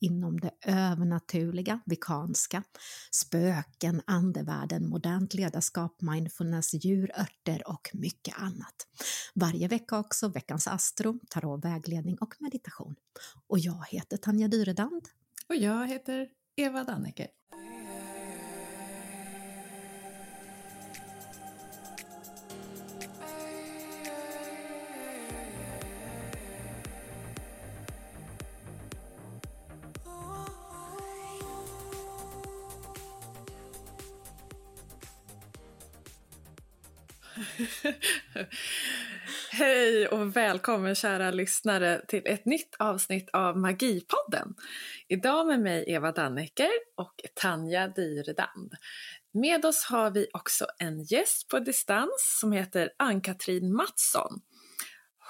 inom det övernaturliga, vikanska, spöken, andevärlden, modernt ledarskap, mindfulness, djur, örter och mycket annat. Varje vecka också veckans astro, tarot, vägledning och meditation. Och jag heter Tanja Dyredand. Och jag heter Eva Danneke. Och välkommen kära lyssnare till ett nytt avsnitt av Magipodden. Idag med mig Eva Dannecker och Tanja Dyredand. Med oss har vi också en gäst på distans som heter Ann-Katrin Mattsson.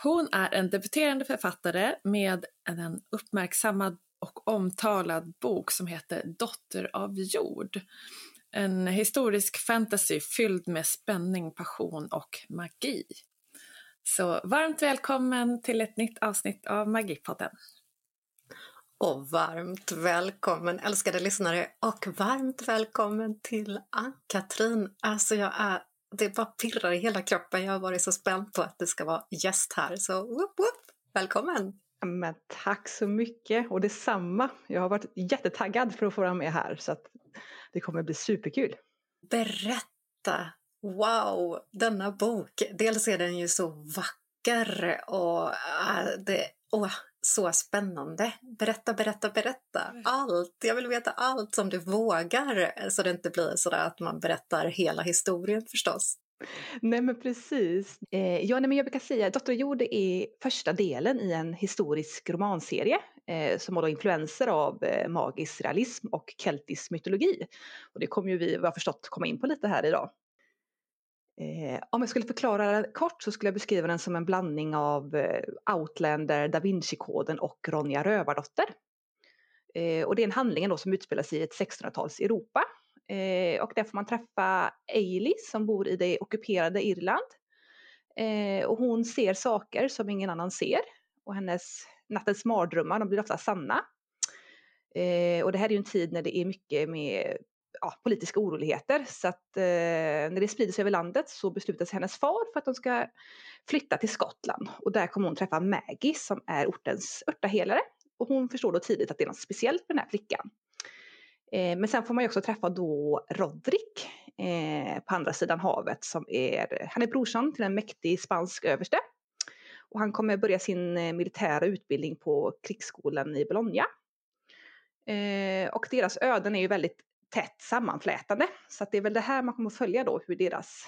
Hon är en debuterande författare med en uppmärksammad och omtalad bok som heter Dotter av jord. En historisk fantasy fylld med spänning, passion och magi. Så varmt välkommen till ett nytt avsnitt av Magipodden. Och varmt välkommen älskade lyssnare och varmt välkommen till Ann-Katrin. Alltså jag är, det bara pirrar i hela kroppen. Jag har varit så spänd på att det ska vara gäst här. Så whoop, whoop, välkommen! Men tack så mycket och detsamma. Jag har varit jättetaggad för att få vara med här så att det kommer bli superkul. Berätta! Wow, denna bok. Dels är den ju så vacker och äh, det oh, så spännande. Berätta, berätta, berätta. Allt. Jag vill veta allt som du vågar så det inte blir sådär att man berättar hela historien förstås. Nej men precis. Eh, ja, nej, men jag brukar säga att Dotter Jord är första delen i en historisk romanserie eh, som har då influenser av eh, magisk realism och keltisk mytologi. Och det kommer ju vi, vad jag förstått, komma in på lite här idag. Eh, om jag skulle förklara kort så skulle jag beskriva den som en blandning av eh, Outlander, Da Vinci-koden och Ronja Rövardotter. Eh, och det är en handling då som utspelar sig i ett 1600-tals Europa Eh, och där får man träffa Ailey som bor i det ockuperade Irland. Eh, och hon ser saker som ingen annan ser. Och hennes nattens mardrömmar de blir ofta sanna. Eh, och det här är ju en tid när det är mycket med ja, politiska oroligheter. Så att eh, när det sprider sig över landet så beslutar sig hennes far för att de ska flytta till Skottland. Och där kommer hon träffa Maggie som är ortens örtahelare. Och hon förstår då tidigt att det är något speciellt med den här flickan. Eh, men sen får man ju också träffa då Rodrik eh, på andra sidan havet som är, han är brorson till en mäktig spansk överste. Och han kommer börja sin eh, militära utbildning på krigsskolan i Bologna. Eh, och deras öden är ju väldigt tätt sammanflätade. Så att det är väl det här man kommer följa då, hur deras,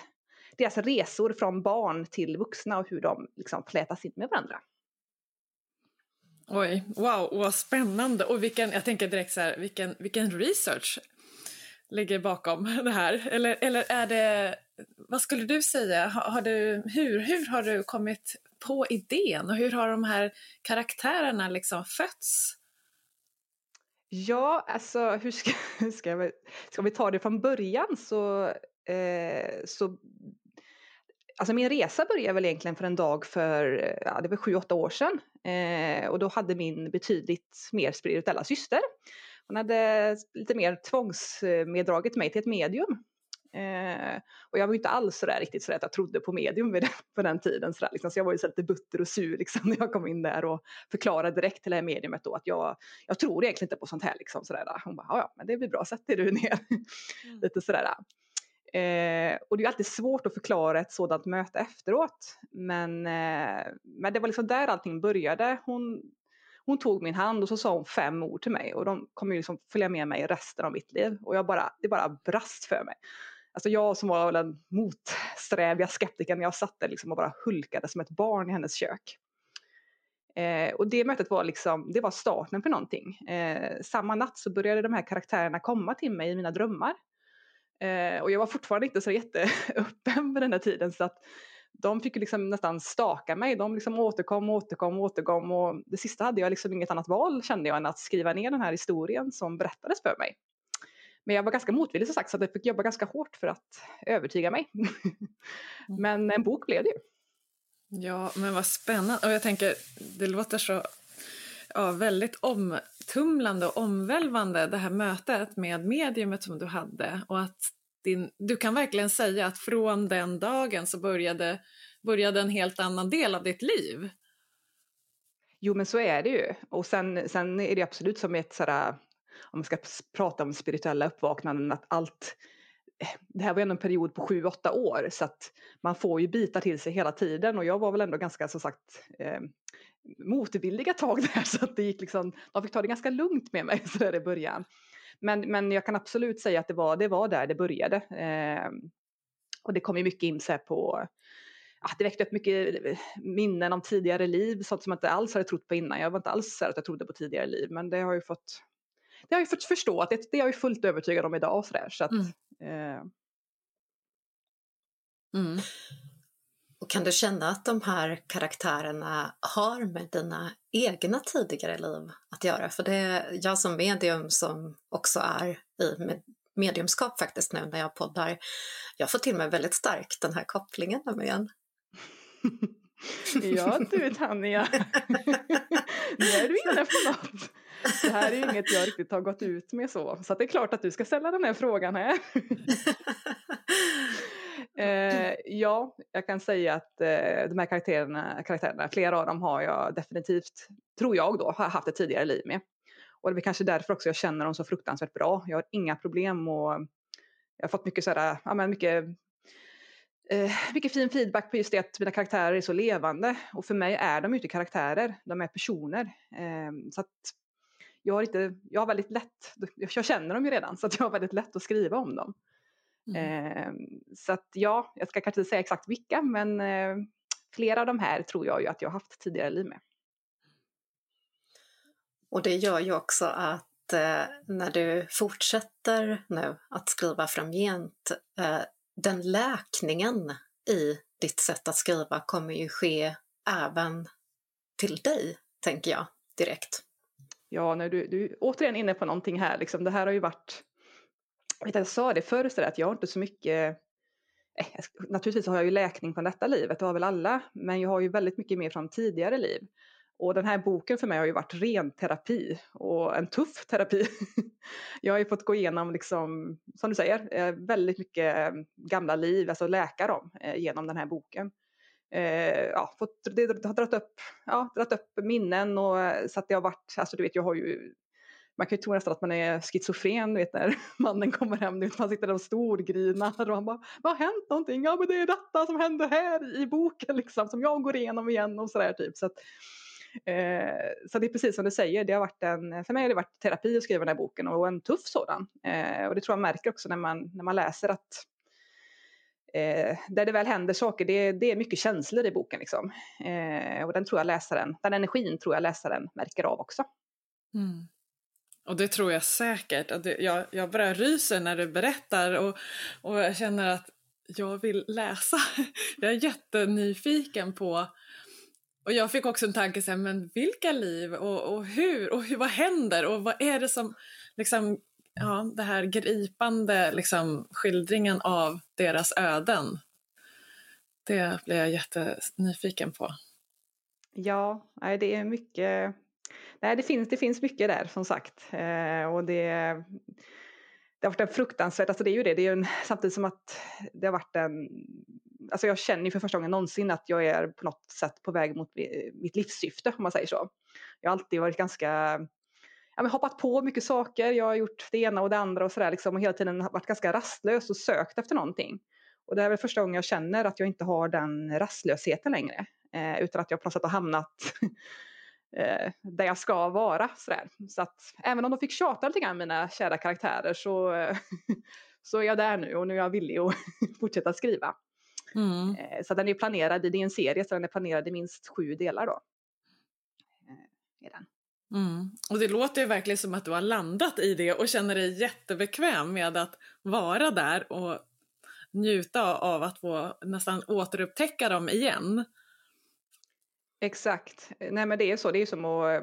deras resor från barn till vuxna och hur de liksom flätas in med varandra. Oj, wow, vad spännande. Och vilken, jag tänker direkt så här, vilken, vilken research ligger bakom det här? Eller, eller är det, vad skulle du säga, har, har, du, hur, hur har du kommit på idén och hur har de här karaktärerna liksom fötts? Ja, alltså hur ska, hur ska, vi, ska vi ta det från början så, eh, så Alltså min resa började väl egentligen för en dag för, ja, det var sju, åtta år sedan. Eh, och då hade min betydligt mer spirituella syster, hon hade lite mer tvångsmeddragit mig till ett medium. Eh, och jag var ju inte alls sådär riktigt sådär att jag trodde på medium vid den, på den tiden. Sådär, liksom. Så jag var ju så lite butter och sur liksom, när jag kom in där och förklarade direkt till det här mediumet då att jag, jag tror egentligen inte på sånt här. Liksom, sådär. Hon bara, ja men det blir bra, sätt dig du ner. Mm. lite sådär. Eh, och det är alltid svårt att förklara ett sådant möte efteråt. Men, eh, men det var liksom där allting började. Hon, hon tog min hand och så sa hon fem ord till mig och de kommer ju liksom följa med mig resten av mitt liv. Och jag bara, det bara brast för mig. Alltså jag som var den motsträviga skeptikern, jag satt där liksom och bara hulkade som ett barn i hennes kök. Eh, och det mötet var liksom, det var starten för någonting. Eh, samma natt så började de här karaktärerna komma till mig i mina drömmar. Eh, och jag var fortfarande inte så jätteöppen med den här tiden så att de fick liksom nästan staka mig. De liksom återkom, återkom, återkom och det sista hade jag liksom inget annat val kände jag än att skriva ner den här historien som berättades för mig. Men jag var ganska motvillig som sagt så jag fick jobba ganska hårt för att övertyga mig. Mm. men en bok blev det ju. Ja, men vad spännande. Och jag tänker, det låter så ja, väldigt omtumlande och omvälvande det här mötet med mediumet som du hade och att din, du kan verkligen säga att från den dagen så började, började en helt annan del av ditt liv. Jo men så är det ju. Och sen, sen är det absolut som ett sådär, om man ska prata om spirituella uppvaknanden, att allt eh, det här var ändå en period på sju, åtta år så att man får ju bitar till sig hela tiden och jag var väl ändå ganska som sagt eh, motvillig ett tag där så att det gick liksom, de fick ta det ganska lugnt med mig så där i början. Men, men jag kan absolut säga att det var, det var där det började. Eh, och det kom ju mycket in så på ja, det väckte upp mycket eh, minnen om tidigare liv, sånt som jag inte alls hade trott på innan. Jag var inte alls så att jag trodde på tidigare liv, men det har ju fått det har jag fått förstå, att det, det är jag fullt övertygad om idag. Där, så att, mm. Eh. Mm. Och kan du känna att de här karaktärerna har med dina egna tidigare liv att göra? För det är jag som medium som också är i mediumskap faktiskt nu när jag poddar. Jag får till mig väldigt starkt den här kopplingen nämligen. ja du Tanja, nu är du inne på något. Det här är ju inget jag riktigt har gått ut med så, så det är klart att du ska ställa den här frågan här. eh, ja, jag kan säga att eh, de här karaktärerna, karaktärerna, flera av dem har jag definitivt, tror jag då, har haft ett tidigare liv med. Och det är kanske därför också jag känner dem så fruktansvärt bra. Jag har inga problem och jag har fått mycket, sådär, ja, men mycket eh, mycket fin feedback på just det att mina karaktärer är så levande. Och för mig är de ju inte karaktärer, de är personer. Eh, så att jag har, inte, jag har väldigt lätt, jag känner dem ju redan så att jag har väldigt lätt att skriva om dem. Mm. Eh, så att ja, jag ska kanske inte säga exakt vilka men eh, flera av de här tror jag ju att jag har haft tidigare liv med. Och det gör ju också att eh, när du fortsätter nu att skriva framgent, eh, den läkningen i ditt sätt att skriva kommer ju ske även till dig, tänker jag direkt. Ja, när du, du är återigen inne på någonting här, liksom, det här har ju varit, jag, vet, jag sa det förr, så att jag har inte så mycket eh, Naturligtvis har jag ju läkning från detta livet, det har väl alla, men jag har ju väldigt mycket mer från tidigare liv. Och den här boken för mig har ju varit ren terapi och en tuff terapi. jag har ju fått gå igenom, liksom, som du säger, eh, väldigt mycket eh, gamla liv, alltså läka dem eh, genom den här boken eh, ja, fått, det har dragit upp, ja, dragit upp minnen och eh, så att det har varit, alltså du vet jag har ju man kan ju tro nästan att man är schizofren, vet när mannen kommer hem, vet, man sitter där och storgrinar och han bara Vad har hänt någonting? Ja men det är detta som händer här i boken liksom som jag går igenom igen och sådär typ. Så, att, eh, så det är precis som du säger, det har varit en, för mig har det varit terapi att skriva den här boken och en tuff sådan. Eh, och det tror jag märker också när man, när man läser att eh, där det väl händer saker, det, det, är mycket känslor i boken. Liksom. Eh, och den tror jag läsaren, den energin tror jag läsaren märker av också. Mm. Och det tror jag säkert. Det, jag, jag bara ryser när du berättar och, och jag känner att jag vill läsa. jag är jättenyfiken på och jag fick också en tanke, så här, men vilka liv och, och hur och hur, vad händer och vad är det som liksom ja, det här gripande liksom, skildringen av deras öden. Det blir jag jättenyfiken på. Ja, det är mycket. Nej, det finns, det finns mycket där som sagt. Eh, och det, det har varit en fruktansvärt, alltså det är ju det, det är en, samtidigt som att det har varit en, alltså jag känner ju för första gången någonsin att jag är på något sätt på väg mot mitt livssyfte om man säger så. Jag har alltid varit ganska ja, hoppat på mycket saker, jag har gjort det ena och det andra och sådär liksom, och hela tiden varit ganska rastlös och sökt efter någonting. Och det är väl första gången jag känner att jag inte har den rastlösheten längre. Eh, utan att jag på något sätt har hamnat eh, där jag ska vara. Sådär. Så att även om de fick tjata lite grann mina kära karaktärer så, så är jag där nu och nu är jag villig att fortsätta skriva. Mm. Eh, så den är planerad, det är en serie så den är planerad i minst sju delar då. Eh, är den. Mm. Och det låter ju verkligen som att du har landat i det och känner dig jättebekväm med att vara där och njuta av att få nästan återupptäcka dem igen. Exakt. Nej men det är så, det är som att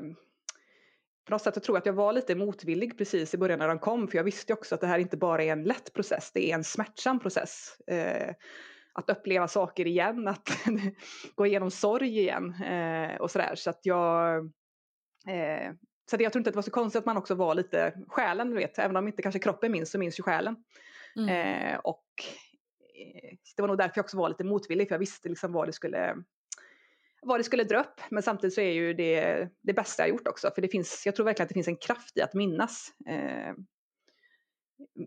på något sätt jag tror att jag var lite motvillig precis i början när de kom för jag visste också att det här inte bara är en lätt process, det är en smärtsam process. Eh, att uppleva saker igen, att gå igenom sorg igen eh, och sådär. Så att jag... Eh, så det, jag tror inte att det var så konstigt att man också var lite själen, du vet. Även om inte kanske kroppen minns så minns ju själen. Mm. Eh, och eh, det var nog därför jag också var lite motvillig för jag visste liksom vad det skulle vad det skulle dra upp. Men samtidigt så är ju det det bästa jag gjort också. För det finns, jag tror verkligen att det finns en kraft i att minnas. Eh,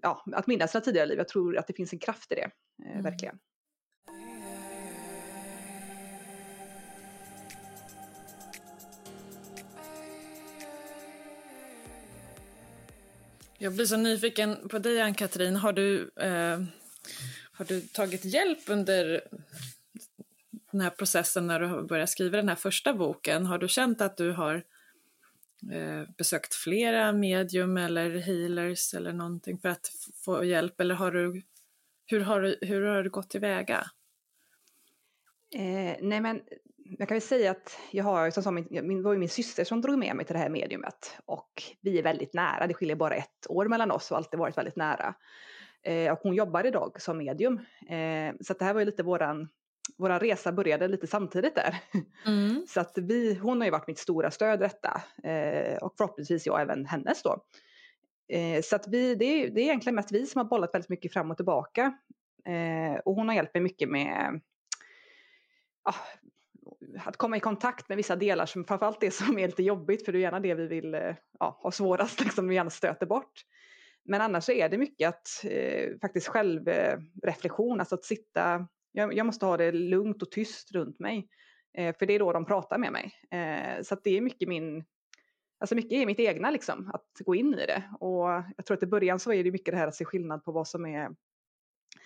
ja, att minnas sina tidigare liv. Jag tror att det finns en kraft i det. Eh, mm. Verkligen. Jag blir så nyfiken på dig, Ann-Katrin. Har, du, eh, har du tagit hjälp under den här processen när du började skriva den här första boken? Har du känt att du har eh, besökt flera medium eller healers eller någonting för att få hjälp? Eller har du, hur, har du, hur har du gått tillväga? Eh, nej men jag kan väl säga att jag har, som min, min, var ju min syster som drog med mig till det här mediumet och vi är väldigt nära, det skiljer bara ett år mellan oss och alltid varit väldigt nära. Eh, och hon jobbar idag som medium. Eh, så det här var ju lite våran, våran resa började lite samtidigt där. Mm. så att vi, hon har ju varit mitt stora stöd i detta eh, och förhoppningsvis jag även hennes då. Eh, så att vi, det, är, det är egentligen mest vi som har bollat väldigt mycket fram och tillbaka. Eh, och hon har hjälpt mig mycket med ja, att komma i kontakt med vissa delar som framförallt det som är lite jobbigt för det är gärna det vi vill eh, ja, ha svårast, liksom, vi gärna stöter bort. Men annars så är det mycket att eh, faktiskt självreflektion, eh, alltså att sitta, jag, jag, måste ha det lugnt och tyst runt mig. Eh, för det är då de pratar med mig. Eh, så att det är mycket min, alltså mycket är mitt egna liksom, att gå in i det. Och jag tror att i början så är det mycket det här att se skillnad på vad som är,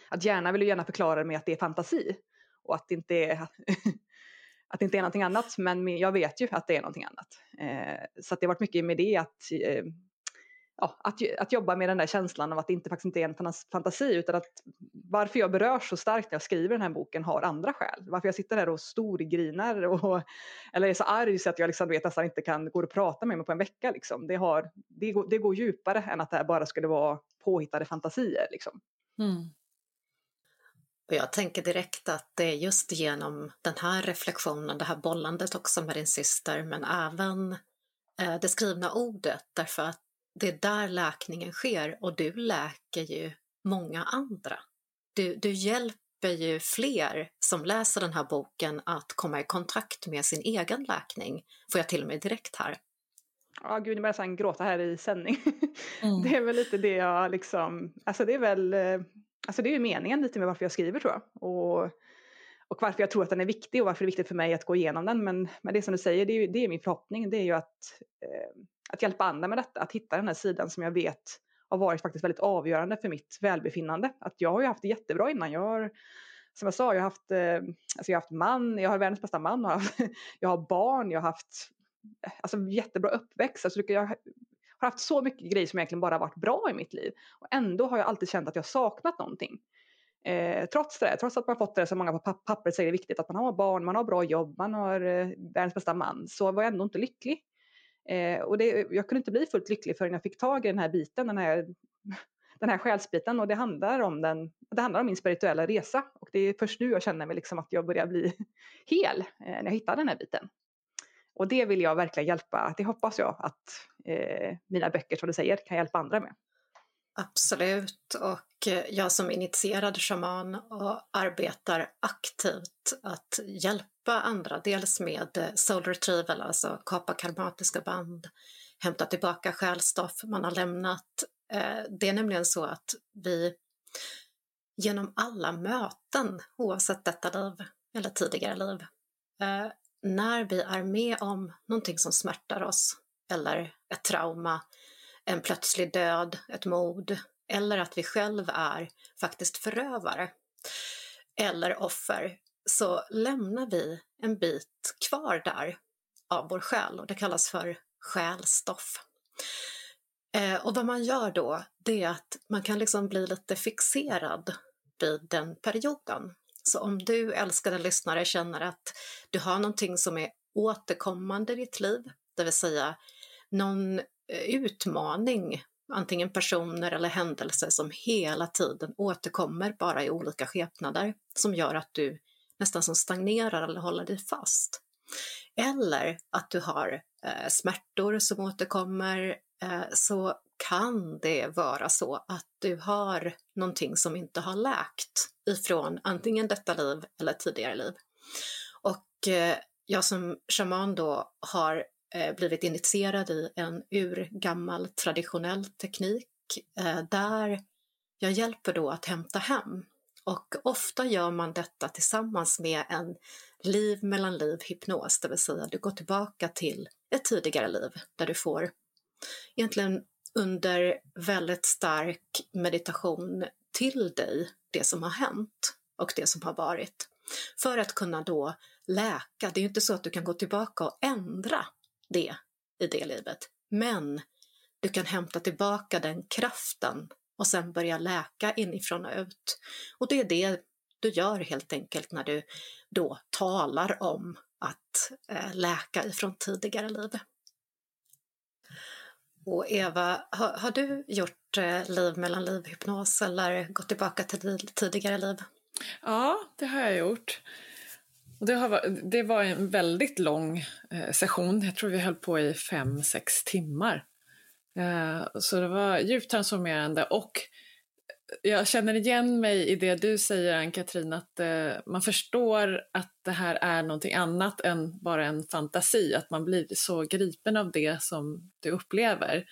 att hjärnan vill ju gärna förklara det med att det är fantasi. Och att det inte är att det inte är någonting annat, men jag vet ju att det är någonting annat. Eh, så det har varit mycket med det att, eh, ja, att, att jobba med den där känslan av att det inte, faktiskt inte är en fantasi, utan att varför jag berörs så starkt när jag skriver den här boken har andra skäl. Varför jag sitter där och storgrinar och, eller är så arg så att jag liksom vet nästan inte kan gå och prata med mig på en vecka. Liksom. Det, har, det, går, det går djupare än att det här bara skulle vara påhittade fantasier. Liksom. Mm. Och jag tänker direkt att det är just genom den här reflektionen, det här bollandet också med din syster, men även eh, det skrivna ordet, därför att det är där läkningen sker och du läker ju många andra. Du, du hjälper ju fler som läser den här boken att komma i kontakt med sin egen läkning, får jag till och med direkt här. Ja, gud, nu börjar jag gråta här i sändning. Mm. Det är väl lite det jag liksom, alltså det är väl eh, Alltså det är ju meningen lite med varför jag skriver tror jag. Och, och varför jag tror att den är viktig och varför det är viktigt för mig att gå igenom den. Men, men det som du säger, det är, det är min förhoppning. Det är ju att, eh, att hjälpa andra med detta. Att hitta den här sidan som jag vet har varit faktiskt väldigt avgörande för mitt välbefinnande. Att jag har ju haft det jättebra innan. Jag har, som jag sa, jag har haft, eh, alltså jag har haft man, jag har världens bästa man, och jag har barn, jag har haft eh, alltså, jättebra uppväxt. Alltså, jag har haft så mycket grejer som egentligen bara varit bra i mitt liv. Och ändå har jag alltid känt att jag saknat någonting. Eh, trots det, trots att man fått det så många på pappret säger är viktigt att man har barn, man har bra jobb, man har eh, världens bästa man, så var jag ändå inte lycklig. Eh, och det, jag kunde inte bli fullt lycklig förrän jag fick tag i den här biten, den här, den här själsbiten och det handlar om, den, det handlar om min spirituella resa. Och det är först nu jag känner mig liksom att jag börjar bli hel, eh, när jag hittar den här biten. Och det vill jag verkligen hjälpa, det hoppas jag att eh, mina böcker som du säger kan hjälpa andra med. Absolut, och eh, jag som initierad shaman och arbetar aktivt att hjälpa andra, dels med eh, soul retrieval, alltså kapa karmatiska band, hämta tillbaka själstoff man har lämnat. Eh, det är nämligen så att vi genom alla möten, oavsett detta liv eller tidigare liv, när vi är med om någonting som smärtar oss eller ett trauma, en plötslig död, ett mord eller att vi själv är faktiskt förövare eller offer så lämnar vi en bit kvar där av vår själ och det kallas för själstoff. Eh, och vad man gör då, det är att man kan liksom bli lite fixerad vid den perioden. Så om du, älskade lyssnare, känner att du har någonting som är återkommande i ditt liv, det vill säga någon eh, utmaning, antingen personer eller händelser som hela tiden återkommer bara i olika skepnader, som gör att du nästan som stagnerar eller håller dig fast. Eller att du har eh, smärtor som återkommer, eh, så kan det vara så att du har någonting som inte har läkt ifrån antingen detta liv eller tidigare liv. Och eh, jag som shaman då har eh, blivit initierad i en urgammal traditionell teknik eh, där jag hjälper då att hämta hem. Och ofta gör man detta tillsammans med en liv mellan liv hypnos, det vill säga du går tillbaka till ett tidigare liv där du får egentligen under väldigt stark meditation till dig det som har hänt och det som har varit. För att kunna då läka. Det är ju inte så att du kan gå tillbaka och ändra det i det livet, men du kan hämta tillbaka den kraften och sen börja läka inifrån och ut. Och det är det du gör helt enkelt när du då talar om att eh, läka ifrån tidigare liv. Och Eva, har, har du gjort eh, liv mellan liv-hypnos eller gått tillbaka till tidigare liv? Ja, det har jag gjort. Och det, har, det var en väldigt lång eh, session. Jag tror vi höll på i fem, sex timmar. Eh, så det var djupt transformerande och jag känner igen mig i det du säger, Ann-Katrin, att eh, man förstår att det här är någonting annat än bara en fantasi, att man blir så gripen av det som du upplever.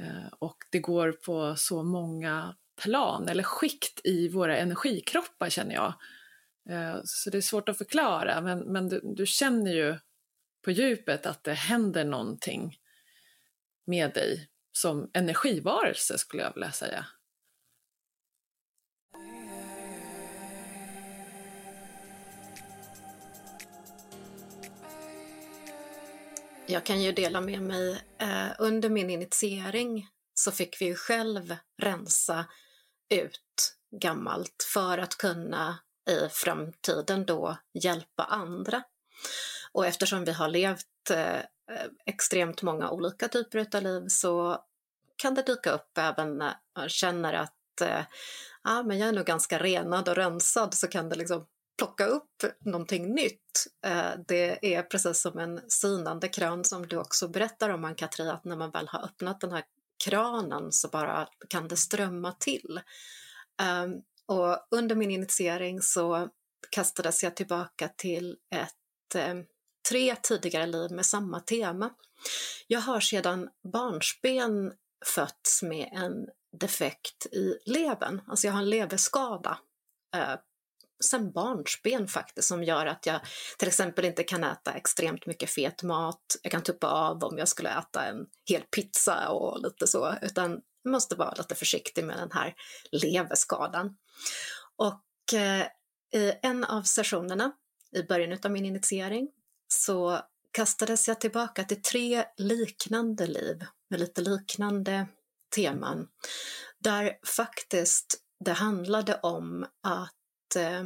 Eh, och det går på så många plan eller skikt i våra energikroppar känner jag. Eh, så det är svårt att förklara, men, men du, du känner ju på djupet att det händer någonting med dig som energivarelse skulle jag vilja säga. Jag kan ju dela med mig, eh, under min initiering så fick vi ju själv rensa ut gammalt för att kunna i framtiden då hjälpa andra. Och eftersom vi har levt eh, eh, extremt många olika typer av liv så kan det dyka upp även när man känner att ja, men jag är nog ganska renad och rensad så kan det liksom plocka upp någonting nytt. Eh, det är precis som en sinande kran som du också berättar om, Ann-Katri, att när man väl har öppnat den här kranen så bara kan det strömma till. Ehm, och under min initiering så kastades jag tillbaka till ett ehm, tre tidigare liv med samma tema. Jag har sedan barnsben fötts med en defekt i levern, alltså jag har en leverskada eh, sen barnsben faktiskt som gör att jag till exempel inte kan äta extremt mycket fet mat. Jag kan tuppa av om jag skulle äta en hel pizza och lite så, utan jag måste vara lite försiktig med den här leverskadan. Och eh, i en av sessionerna i början av min initiering så kastades jag tillbaka till tre liknande liv med lite liknande teman. Där faktiskt det handlade om att eh,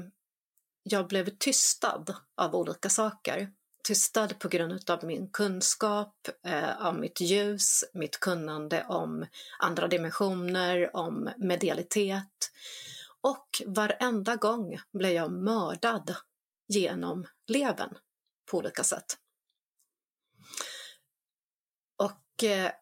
jag blev tystad av olika saker. Tystad på grund av min kunskap, eh, av mitt ljus, mitt kunnande om andra dimensioner, om medialitet. Och varenda gång blev jag mördad genom levern på olika sätt. Och eh,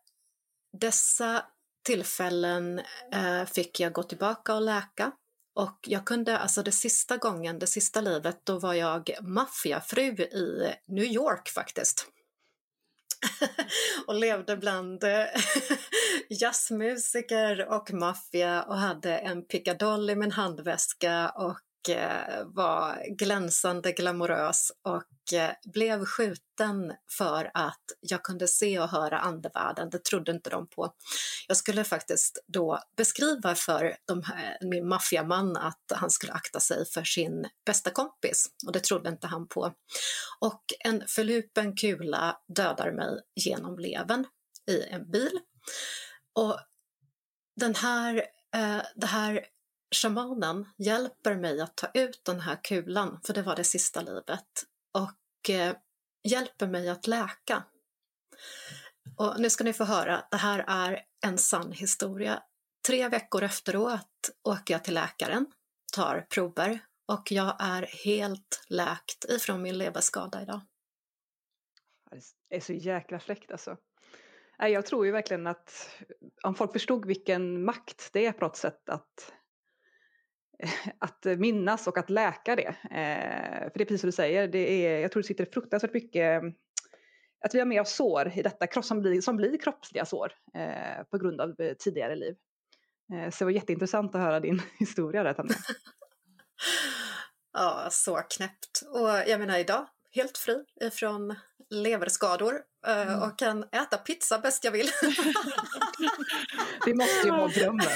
dessa tillfällen eh, fick jag gå tillbaka och läka. Och jag kunde, alltså det sista gången, det sista livet, då var jag maffiafru i New York faktiskt. och levde bland eh, jazzmusiker och maffia och hade en pickadoll i min handväska och Eh, var glänsande glamorös och eh, blev skjuten för att jag kunde se och höra andevärlden. Det trodde inte de på. Jag skulle faktiskt då beskriva för de här, min maffiaman att han skulle akta sig för sin bästa kompis och det trodde inte han på. Och en förlupen kula dödar mig genom levern i en bil. Och den här, eh, det här shamanen hjälper mig att ta ut den här kulan, för det var det sista livet, och eh, hjälper mig att läka. Och nu ska ni få höra, det här är en sann historia. Tre veckor efteråt åker jag till läkaren, tar prover och jag är helt läkt ifrån min leverskada idag. Det är så jäkla fräckt alltså. Jag tror ju verkligen att om folk förstod vilken makt det är på något sätt att, att minnas och att läka det. Eh, för det är precis som du säger, det är, jag tror det sitter fruktansvärt mycket att vi har med oss sår i detta som blir, som blir kroppsliga sår eh, på grund av eh, tidigare liv. Eh, så det var jätteintressant att höra din historia där Tanja. ja, så knäppt. Och jag menar idag, helt fri från leverskador eh, mm. och kan äta pizza bäst jag vill. Det måste ju vara drömmen.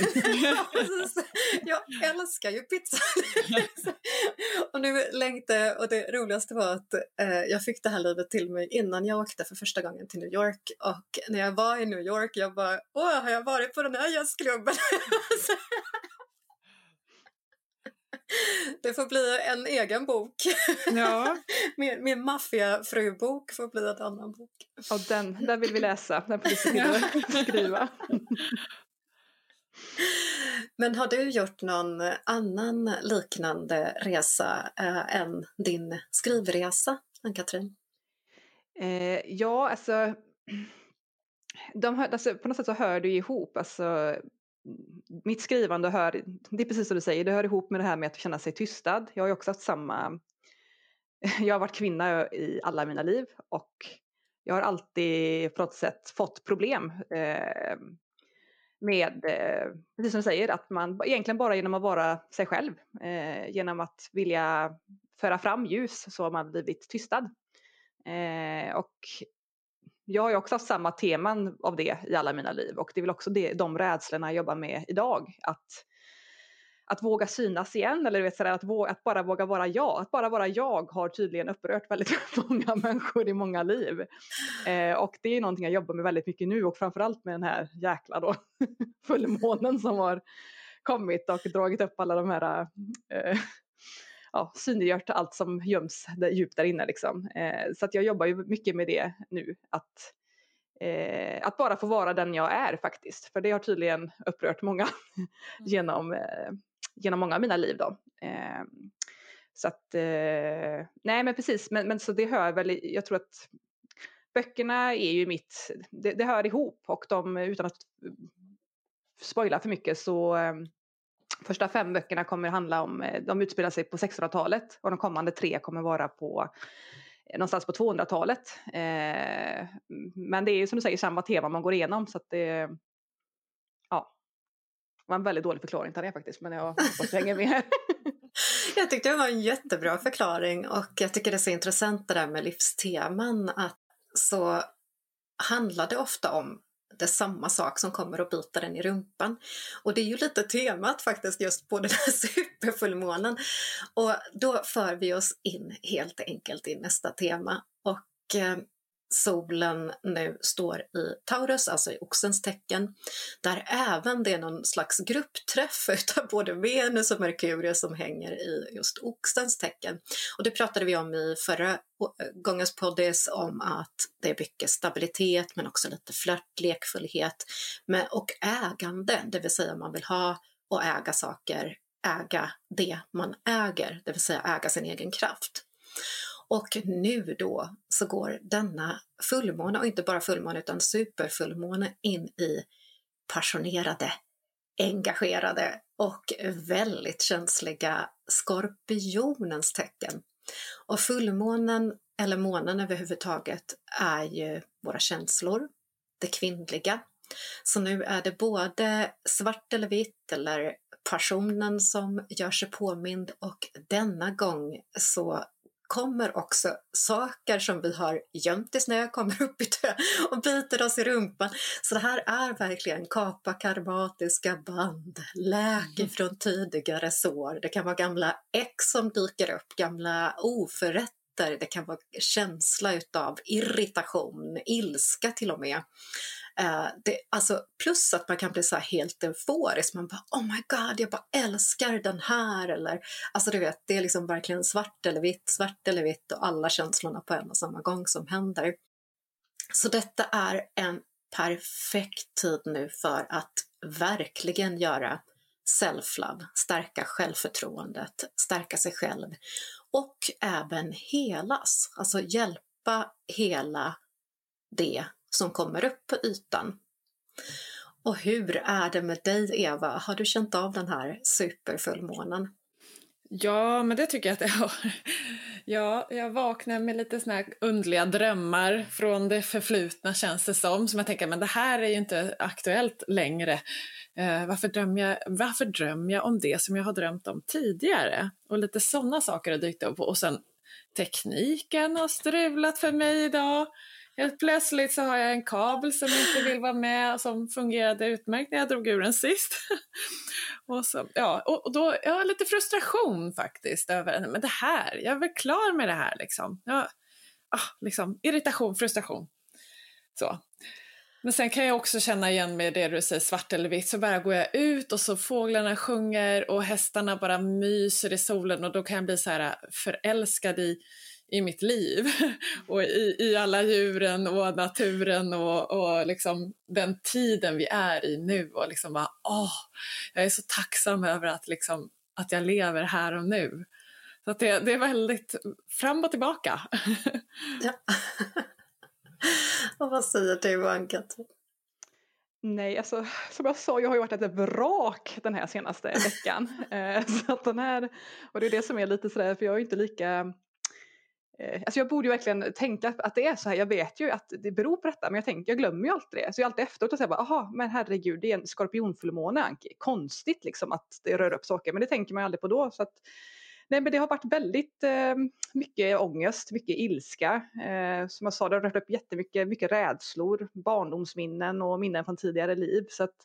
jag älskar ju pizza. och nu längtar jag, och det roligaste var att eh, jag fick det här livet till mig innan jag åkte för första gången till New York och när jag var i New York jag bara, åh har jag varit på den här jazzklubben? Det får bli en egen bok. Ja. min min maffiafrubok får bli en annan bok. Och den, den vill vi läsa, den får vi skriva. Men har du gjort någon annan liknande resa äh, än din skrivresa, Ann-Katrin? Eh, ja, alltså, de alltså, på något sätt så hör det ihop. Alltså, mitt skrivande hör, det är precis som du säger, det hör ihop med det här med att känna sig tystad. Jag har ju också haft samma, jag har varit kvinna i alla mina liv och jag har alltid på något sätt fått problem eh, med, eh, precis som du säger, att man egentligen bara genom att vara sig själv, eh, genom att vilja föra fram ljus så har man blivit tystad. Eh, och jag har ju också haft samma teman av det i alla mina liv och det är väl också det, de rädslorna jag jobbar med idag. Att, att våga synas igen eller vet, sådär, att, våga, att bara våga vara jag. Att bara vara jag har tydligen upprört väldigt många människor i många liv. Eh, och det är någonting jag jobbar med väldigt mycket nu och framförallt med den här jäkla då fullmånen som har kommit och dragit upp alla de här eh, ja, synliggjort allt som göms där, djupt där inne. Liksom. Eh, så att jag jobbar ju mycket med det nu. Att, eh, att bara få vara den jag är faktiskt. För det har tydligen upprört många mm. genom, eh, genom många av mina liv. Då. Eh, så att, eh, nej men precis, men, men så det hör väl, jag tror att böckerna är ju mitt, det, det hör ihop och de, utan att spoila för mycket så Första fem böckerna kommer handla om, eh, de utspelar sig på 1600-talet och de kommande tre kommer vara på eh, någonstans på 200-talet. Eh, men det är ju som du säger samma tema man går igenom så att det, ja, det var en väldigt dålig förklaring till det faktiskt men jag hoppas du hänger med. jag tyckte det var en jättebra förklaring och jag tycker det är så intressant det där med livsteman att så handlar det ofta om det är samma sak som kommer och biter den i rumpan. Och det är ju lite temat faktiskt just på den här superfullmånen. Och då för vi oss in helt enkelt i nästa tema. Och eh, solen nu står i Taurus, alltså i oxens tecken, där även det är någon slags gruppträff utav både Venus och Merkurius som hänger i just oxens tecken. Och det pratade vi om i förra eh, gångens poddis om att det är mycket stabilitet men också lite flört, lekfullhet och ägande, det vill säga man vill ha och äga saker, äga det man äger, det vill säga äga sin egen kraft. Och nu då så går denna fullmåne, och inte bara fullmåne utan superfullmåne, in i passionerade, engagerade och väldigt känsliga skorpionens tecken. Och fullmånen, eller månen överhuvudtaget, är ju våra känslor, det kvinnliga. Så nu är det både svart eller vitt eller passionen som gör sig påmind och denna gång så kommer också saker som vi har gömt i snö, kommer upp i tö och biter oss i rumpan. Så det här är verkligen kapa karmatiska band, läk mm. från tidigare sår. Det kan vara gamla ex som dyker upp, gamla oförrätter det kan vara känsla utav irritation, ilska till och med. Eh, det, alltså, plus att man kan bli så helt euforisk, man bara oh my god, jag bara älskar den här. Eller alltså du vet, det är liksom verkligen svart eller vitt, svart eller vitt och alla känslorna på en och samma gång som händer. Så detta är en perfekt tid nu för att verkligen göra self-love, stärka självförtroendet, stärka sig själv och även helas, alltså hjälpa hela det som kommer upp på ytan. Och hur är det med dig Eva? Har du känt av den här superfullmånen? Ja, men det tycker jag att jag har. Ja, jag vaknar med lite såna här undliga drömmar från det förflutna känns det som. Som jag tänker, men det här är ju inte aktuellt längre. Eh, varför, drömmer jag, varför drömmer jag om det som jag har drömt om tidigare? Och lite sådana saker har dykt upp. Och sen tekniken har strulat för mig idag. Helt plötsligt så har jag en kabel som inte vill vara med som fungerade utmärkt när jag drog ur den sist. och, så, ja, och då, jag har lite frustration faktiskt över men det här, jag är väl klar med det här liksom. Jag, ah, liksom irritation, frustration. Så. Men sen kan jag också känna igen med det du säger svart eller vitt, så bara går jag ut och så fåglarna sjunger och hästarna bara myser i solen och då kan jag bli så här förälskad i i mitt liv och i, i alla djuren och naturen och, och liksom den tiden vi är i nu och liksom bara åh, jag är så tacksam över att, liksom, att jag lever här och nu. Så att det, det är väldigt fram och tillbaka. ja. och vad säger du Ankat? Nej, alltså som jag sa, jag har ju varit ett vrak den här senaste veckan. Eh, så att den här, och det är det som är lite sådär, för jag är inte lika Eh, alltså jag borde ju verkligen tänka att det är så här. Jag vet ju att det beror på detta men jag, tänker, jag glömmer ju alltid det. Så jag är alltid efteråt och säger bara, aha, men herregud det är en skorpionfullmåne Anki. Konstigt liksom att det rör upp saker men det tänker man ju aldrig på då. Så att, nej men det har varit väldigt eh, mycket ångest, mycket ilska. Eh, som jag sa, det har rört upp jättemycket mycket rädslor, barndomsminnen och minnen från tidigare liv. Så att,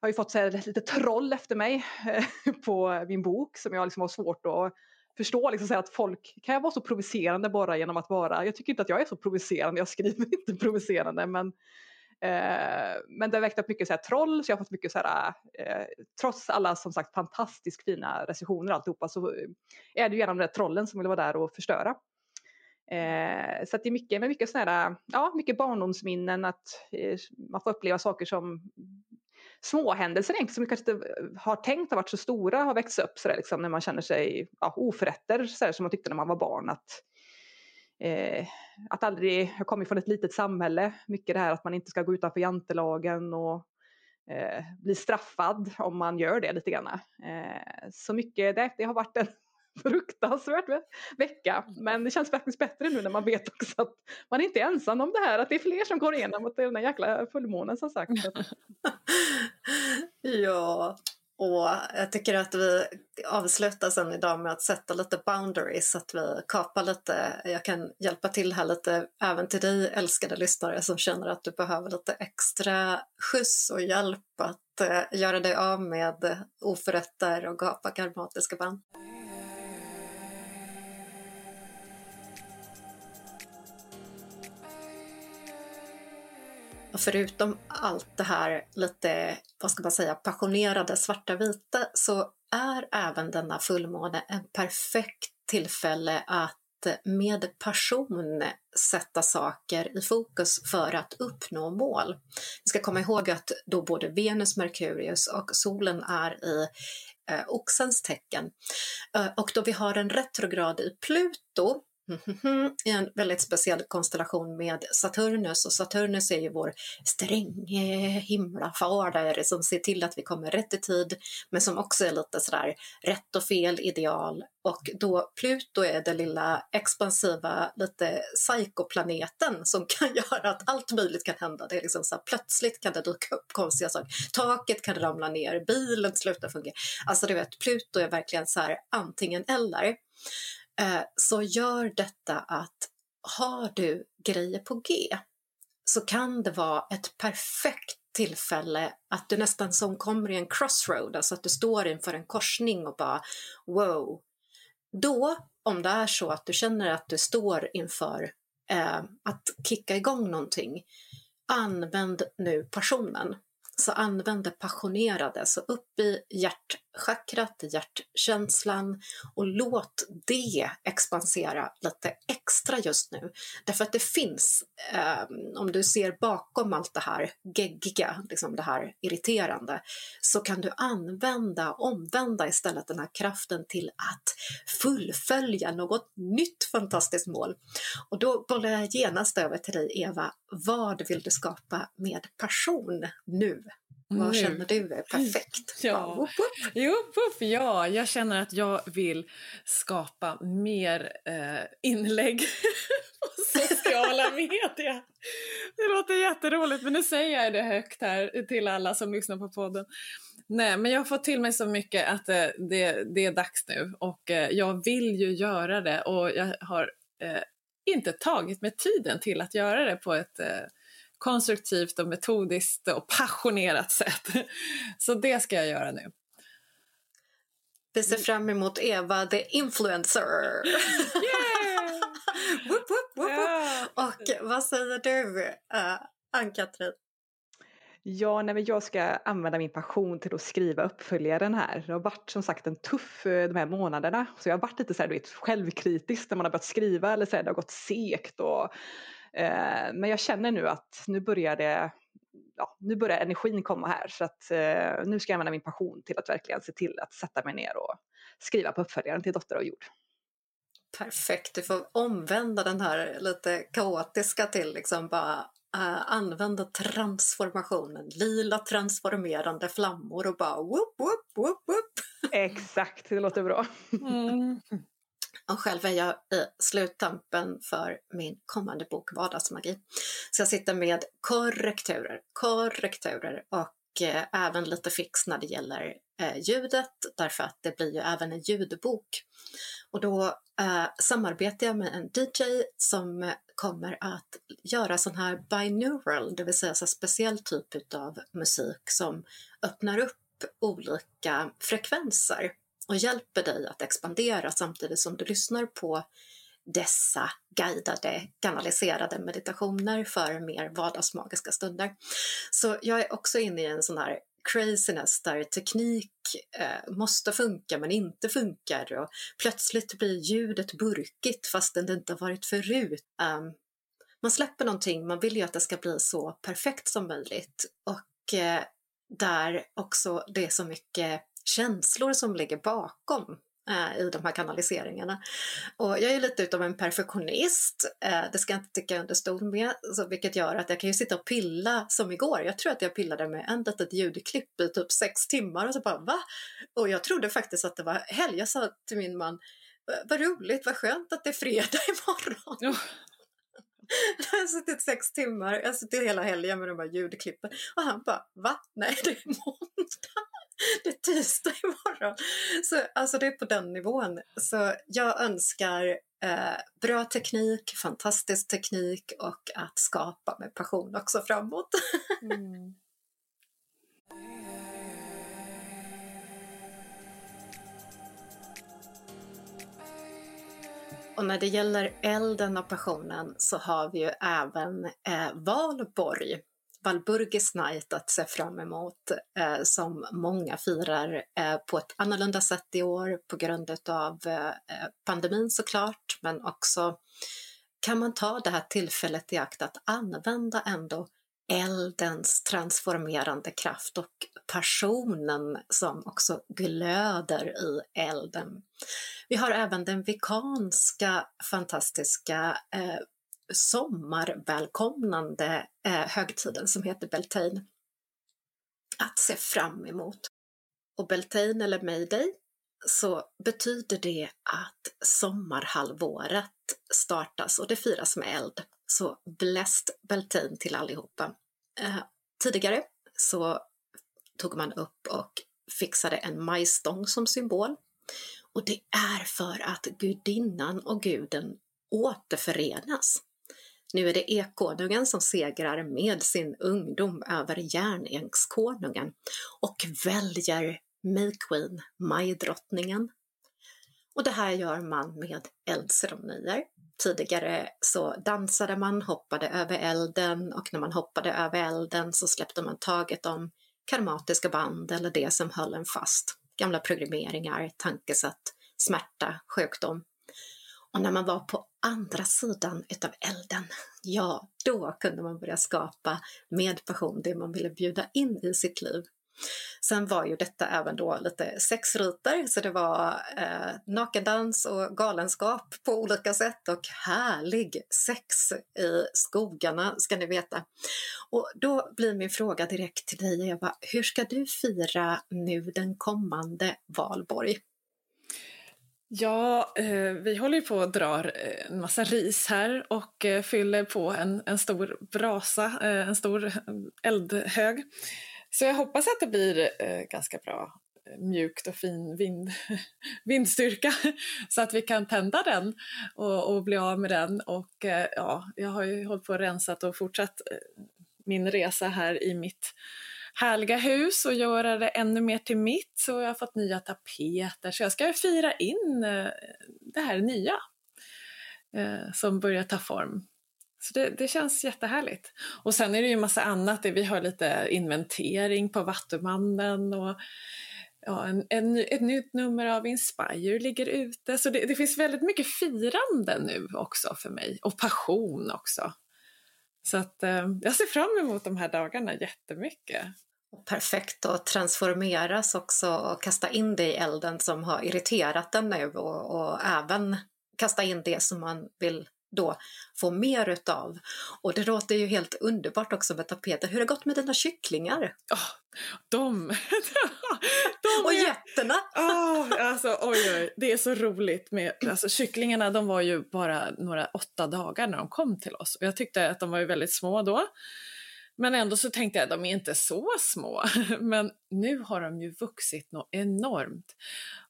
jag har ju fått så här, lite troll efter mig eh, på min bok som jag liksom har svårt att förstå liksom, att folk, kan jag vara så provocerande bara genom att vara, jag tycker inte att jag är så provocerande, jag skriver inte provocerande men eh, men det har väckt upp mycket så här, troll så jag har fått mycket så här, eh, trots alla som sagt fantastiskt fina recensioner alltihopa så eh, är det ju gärna de där trollen som vill vara där och förstöra. Eh, så det är mycket, men mycket sådana ja, mycket barndomsminnen, att eh, man får uppleva saker som småhändelser egentligen som vi kanske inte eh, har tänkt har varit så stora har växt upp så där, liksom, när man känner sig ja, oförrätter så där, som man tyckte när man var barn. Att, eh, att aldrig, jag kommer från ett litet samhälle, mycket det här att man inte ska gå utanför jantelagen och eh, bli straffad om man gör det lite grann. Eh, så mycket, det, det har varit en fruktansvärt vecka. Men det känns faktiskt bättre nu när man vet också att man inte är ensam om det här. Att det är fler som går igenom den här jäkla fullmånen som sagt. ja, och jag tycker att vi avslutar sen idag med att sätta lite boundaries, så att vi kapar lite. Jag kan hjälpa till här lite även till dig älskade lyssnare som känner att du behöver lite extra skjuts och hjälp att eh, göra dig av med oförrätter och gapa karmatiska band. Förutom allt det här lite, vad ska man säga, passionerade svarta-vita så är även denna fullmåne en perfekt tillfälle att med passion sätta saker i fokus för att uppnå mål. Vi ska komma ihåg att då både Venus, Merkurius och solen är i eh, oxens tecken. Eh, och då vi har en retrograd i Pluto Mhm. i en väldigt speciell konstellation med Saturnus och Saturnus är ju vår stränge himlafader som ser till att vi kommer rätt i tid men som också är lite sådär rätt och fel ideal och då Pluto är den lilla expansiva, lite psykoplaneten som kan göra att allt möjligt kan hända. Det är liksom så här, plötsligt kan det dyka upp konstiga saker. Taket kan ramla ner, bilen slutar fungera. Alltså du vet, Pluto är verkligen så här antingen eller. Eh, så gör detta att har du grejer på G så kan det vara ett perfekt tillfälle att du nästan som kommer i en crossroad, alltså att du står inför en korsning och bara wow. Då om det är så att du känner att du står inför eh, att kicka igång någonting, använd nu passionen. Så använd det passionerade, så upp i hjärtchakrat, hjärtkänslan och låt det expansera lite extra just nu. Därför att det finns, eh, om du ser bakom allt det här geggiga, liksom det här irriterande, så kan du använda, omvända istället den här kraften till att fullfölja något nytt fantastiskt mål. Och då bollar jag genast över till dig Eva, vad vill du skapa med passion nu? Vad nu. känner du är perfekt? Ja. Woop, woop. Jo, woop, ja, jag känner att jag vill skapa mer eh, inlägg på sociala medier. Det låter jätteroligt, men nu säger jag det högt här till alla som lyssnar på podden. Nej, men jag har fått till mig så mycket att eh, det, det är dags nu och eh, jag vill ju göra det och jag har eh, inte tagit mig tiden till att göra det på ett eh, konstruktivt och metodiskt och passionerat sätt. Så det ska jag göra nu. Vi ser fram emot Eva the influencer! Yeah! woop, woop, woop, yeah. Och vad säger du, uh, Ann-Katrin? Ja, nej, jag ska använda min passion till att skriva uppföljaren här. Det har varit som sagt en tuff eh, de här månaderna. Så jag har varit lite så här, du vet, självkritisk när man har börjat skriva eller så här, det har gått segt. Och, eh, men jag känner nu att nu börjar det ja, nu börjar energin komma här så att eh, nu ska jag använda min passion till att verkligen se till att sätta mig ner och skriva på uppföljaren till Dotter av jord. Perfekt, du får omvända den här lite kaotiska till liksom bara uh, använda transformationen, lila transformerande flammor och bara whoop, whoop, whoop, whoop. Exakt, det låter bra. Mm. Och själv är jag i sluttampen för min kommande bok Vardagsmagi. Så jag sitter med korrekturer, korrekturer och eh, även lite fix när det gäller eh, ljudet därför att det blir ju även en ljudbok. Och då eh, samarbetar jag med en DJ som kommer att göra sån här binaural, det vill säga så speciell typ av musik som öppnar upp olika frekvenser och hjälper dig att expandera samtidigt som du lyssnar på dessa guidade, kanaliserade meditationer för mer vardagsmagiska stunder. Så jag är också inne i en sån här craziness där teknik eh, måste funka men inte funkar och plötsligt blir ljudet burkigt fastän det inte har varit förut. Um, man släpper någonting, man vill ju att det ska bli så perfekt som möjligt och eh, där också det är så mycket känslor som ligger bakom eh, i de här kanaliseringarna. Och jag är lite utav en perfektionist, eh, det ska jag inte sticka under stol med, så vilket gör att jag kan ju sitta och pilla som igår. Jag tror att jag pillade med en litet ljudklipp i typ sex timmar och så bara va? Och jag trodde faktiskt att det var helg. Jag sa till min man, vad roligt, vad skönt att det är fredag imorgon. Ja. Jag har suttit sex timmar, jag har suttit hela helgen med de här ljudklippen och han bara, va? Nej, det är måndag. det är tisdag imorgon. Så, alltså det är på den nivån. Så jag önskar eh, bra teknik, fantastisk teknik och att skapa med passion också framåt. mm. Och när det gäller elden och passionen så har vi ju även eh, Valborg Valburgis Night att se fram emot eh, som många firar eh, på ett annorlunda sätt i år på grund av eh, eh, pandemin såklart, men också kan man ta det här tillfället i akt att använda ändå eldens transformerande kraft och passionen som också glöder i elden. Vi har även den vikanska fantastiska eh, sommarvälkomnande eh, högtiden som heter Beltane att se fram emot. Och Beltane eller Mayday så betyder det att sommarhalvåret startas och det firas med eld. Så blessed Beltane till allihopa. Eh, tidigare så tog man upp och fixade en majstång som symbol. Och det är för att gudinnan och guden återförenas. Nu är det Ekkonungen som segrar med sin ungdom över Järnänkskonungen och väljer May Queen, Majdrottningen. Och det här gör man med eldceremonier. Tidigare så dansade man, hoppade över elden och när man hoppade över elden så släppte man taget om karmatiska band eller det som höll en fast. Gamla programmeringar, tankesätt, smärta, sjukdom. Och när man var på andra sidan utav elden, ja, då kunde man börja skapa med passion det man ville bjuda in i sitt liv. Sen var ju detta även då lite sexriter, så det var eh, nakendans och galenskap på olika sätt och härlig sex i skogarna ska ni veta. Och då blir min fråga direkt till dig Eva, hur ska du fira nu den kommande valborg? Ja, eh, vi håller ju på och drar eh, en massa ris här och eh, fyller på en, en stor brasa, eh, en stor eldhög. Så jag hoppas att det blir eh, ganska bra eh, mjukt och fin vind, vindstyrka så att vi kan tända den och, och bli av med den. Och eh, ja, jag har ju hållit på och rensat och fortsatt eh, min resa här i mitt härliga hus och göra det ännu mer till mitt. Så jag har fått nya tapeter så jag ska fira in eh, det här nya eh, som börjar ta form. Så det, det, känns jättehärligt. Och sen är det ju massa annat. Vi har lite inventering på Vattumannen och ja, en, en, ett nytt nummer av Inspire ligger ute. Så det, det, finns väldigt mycket firande nu också för mig. Och passion också. Så att eh, jag ser fram emot de här dagarna jättemycket. Perfekt att transformeras också och kasta in det i elden som har irriterat den nu och, och även kasta in det som man vill då få mer utav. Och det låter ju helt underbart också med tapeter. Hur har det gått med dina kycklingar? Oh, de! de och getterna! oh, alltså, oj, oj, det är så roligt med alltså, kycklingarna. De var ju bara några åtta dagar när de kom till oss och jag tyckte att de var ju väldigt små då. Men ändå så tänkte jag att de är inte så små. Men nu har de ju vuxit något enormt.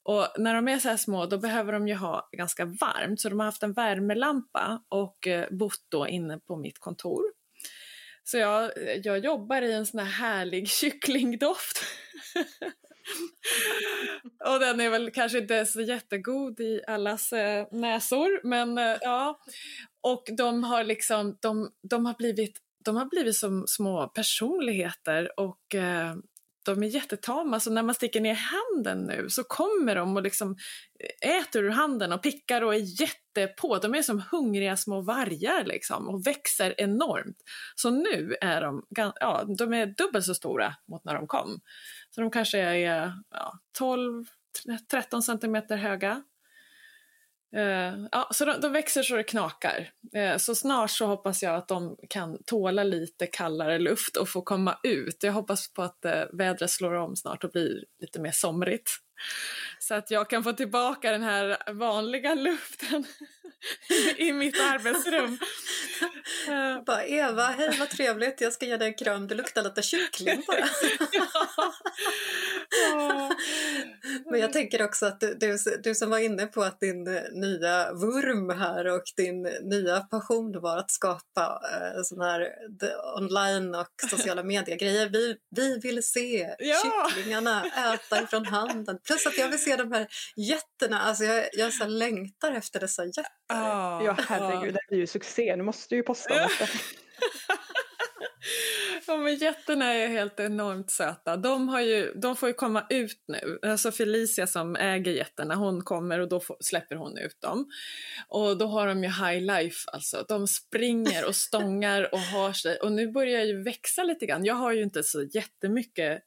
Och när de är så här små då behöver de ju ha ganska varmt så de har haft en värmelampa och eh, bott då inne på mitt kontor. Så jag, eh, jag jobbar i en sån här härlig kycklingdoft. och den är väl kanske inte så jättegod i allas eh, näsor men eh, ja. Och de har liksom, de, de har blivit de har blivit som små personligheter och eh, de är jättetama, så när man sticker ner handen nu så kommer de och liksom eh, äter ur handen och pickar och är jättepå. De är som hungriga små vargar liksom och växer enormt. Så nu är de, ja, de är dubbelt så stora mot när de kom. Så de kanske är ja, 12-13 centimeter höga. Uh, ja, så de, de, växer så det knakar. Uh, så snart så hoppas jag att de kan tåla lite kallare luft och få komma ut. Jag hoppas på att uh, vädret slår om snart och blir lite mer somrigt. Så att jag kan få tillbaka den här vanliga luften i mitt arbetsrum. Bara, Eva, hej vad trevligt, jag ska ge dig en kram, det luktar lite kyckling bara. Men jag tänker också att du, du, du, som var inne på att din nya vurm här och din nya passion var att skapa eh, sån här online och sociala medier-grejer. Vi, vi vill se ja. kycklingarna äta ifrån handen. Plus att jag vill se de här jätterna. Alltså jag, jag så längtar efter dessa jätter. Ah, ja, herregud, det blir ju succé. Nu måste du ju posta. Ja, men jätterna är helt enormt söta. De, har ju, de får ju komma ut nu. Alltså Felicia som äger jätterna, hon kommer och då får, släpper hon ut dem. Och då har de ju high life alltså. De springer och stångar och har sig. Och nu börjar ju växa lite grann. Jag har ju inte så jättemycket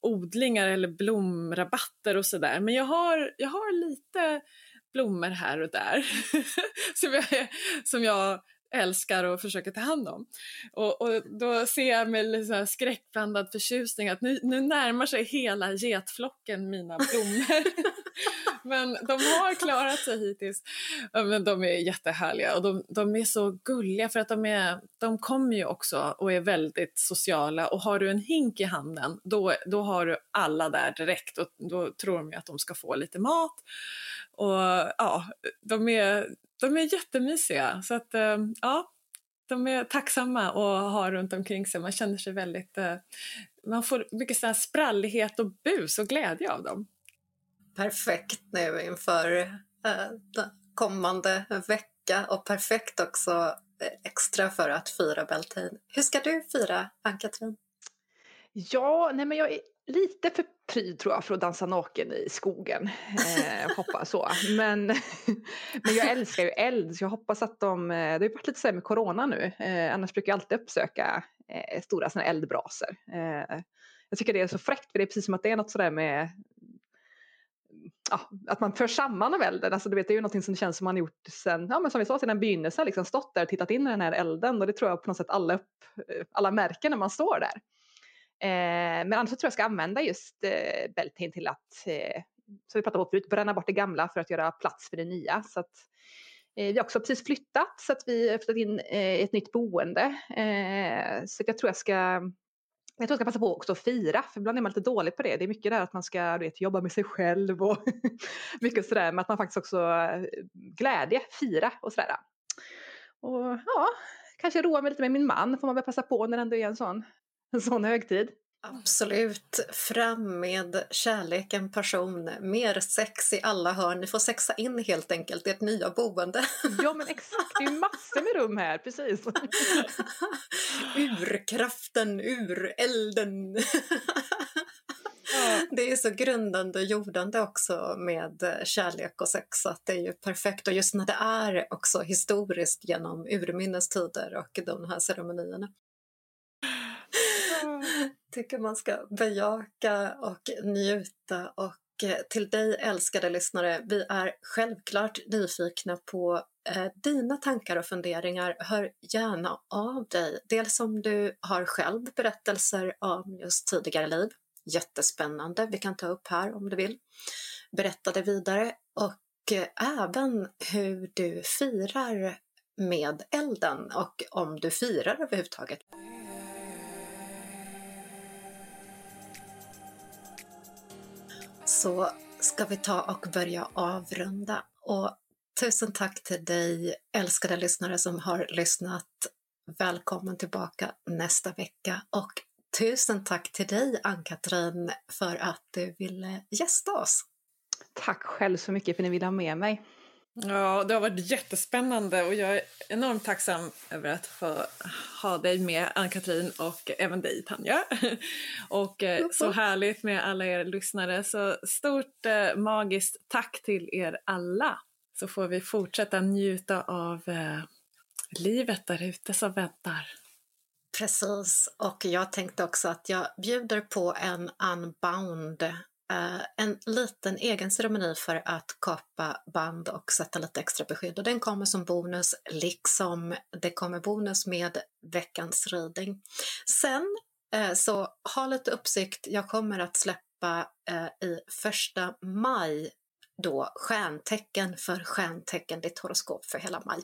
odlingar eller blomrabatter och sådär. Men jag har, jag har lite blommor här och där som, jag, som jag älskar och försöker ta hand om. Och, och då ser jag med lite skräckblandad förtjusning att nu, nu närmar sig hela getflocken mina blommor. Men de har klarat sig hittills. Men de är jättehärliga och de, de, är så gulliga för att de, är, de kommer ju också och är väldigt sociala och har du en hink i handen då, då har du alla där direkt och då tror de ju att de ska få lite mat. Och ja, de är, de är jättemysiga. Så att, eh, ja, de är tacksamma att ha runt omkring sig. Man känner sig väldigt... Eh, man får mycket så sprallighet och bus och glädje av dem. Perfekt nu inför eh, kommande vecka och perfekt också extra för att fira Beltane. Hur ska du fira, Ann-Katrin? Ja, nej men jag är lite för pryd tror jag för att dansa naken i skogen. Eh, hoppas så. Men, men jag älskar ju eld så jag hoppas att de, eh, det har ju varit lite så med corona nu, eh, annars brukar jag alltid uppsöka eh, stora såna eldbrasor. Eh, jag tycker det är så fräckt för det är precis som att det är något sådär med ja, att man för samman av elden. Alltså, du vet, det är ju någonting som det känns som man gjort sen, ja, men som vi sa, sedan begynnelsen, liksom stått där och tittat in i den här elden och det tror jag på något sätt alla, upp, eh, alla märker när man står där. Eh, men annars tror jag jag ska använda just eh, Beltane till att, eh, som vi pratade om förut, bränna bort det gamla för att göra plats för det nya. Så att, eh, vi har också precis flyttat så att vi har flyttat in eh, ett nytt boende. Eh, så jag tror jag ska jag tror jag ska passa på också att fira, för ibland är man lite dålig på det. Det är mycket där att man ska vet, jobba med sig själv och mycket sådär, men att man faktiskt också eh, glädje, fira och sådär. Och ja, kanske roa mig lite med min man får man väl passa på när det ändå är en sån en sån högtid. Absolut. Fram med kärleken, passion, mer sex i alla hörn. Ni får sexa in helt enkelt i ert nya boende. Ja men exakt, det är massor med rum här, precis. Urkraften, urelden. Det är så grundande och jordande också med kärlek och sex att det är ju perfekt och just när det är också historiskt genom urminnes tider och de här ceremonierna tycker man ska bejaka och njuta. Och eh, till dig älskade lyssnare, vi är självklart nyfikna på eh, dina tankar och funderingar. Hör gärna av dig. Dels om du har själv berättelser om just tidigare liv. Jättespännande, vi kan ta upp här om du vill. Berätta det vidare och eh, även hur du firar med elden och om du firar överhuvudtaget. Så ska vi ta och börja avrunda. Och tusen tack till dig, älskade lyssnare som har lyssnat. Välkommen tillbaka nästa vecka och tusen tack till dig, Ann-Katrin, för att du ville gästa oss. Tack själv så mycket för att ni ville ha med mig. Ja, det har varit jättespännande och jag är enormt tacksam över att få ha dig med, Ann-Katrin, och även dig, Tanja. Och eh, så härligt med alla er lyssnare. Så stort eh, magiskt tack till er alla. Så får vi fortsätta njuta av eh, livet där ute som väntar. Precis, och jag tänkte också att jag bjuder på en unbound Uh, en liten egen ceremoni för att kapa band och sätta lite extra beskydd och den kommer som bonus liksom det kommer bonus med veckans riding. Sen uh, så ha lite uppsikt, jag kommer att släppa uh, i första maj då stjärntecken för stjärntecken, ditt horoskop för hela maj.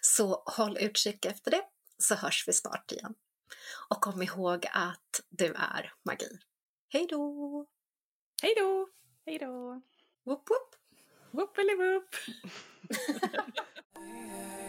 Så håll utkik efter det så hörs vi snart igen. Och kom ihåg att du är magi. Hej då! Hej då! Hej då! Whoop whoop! Whoop eller whoop!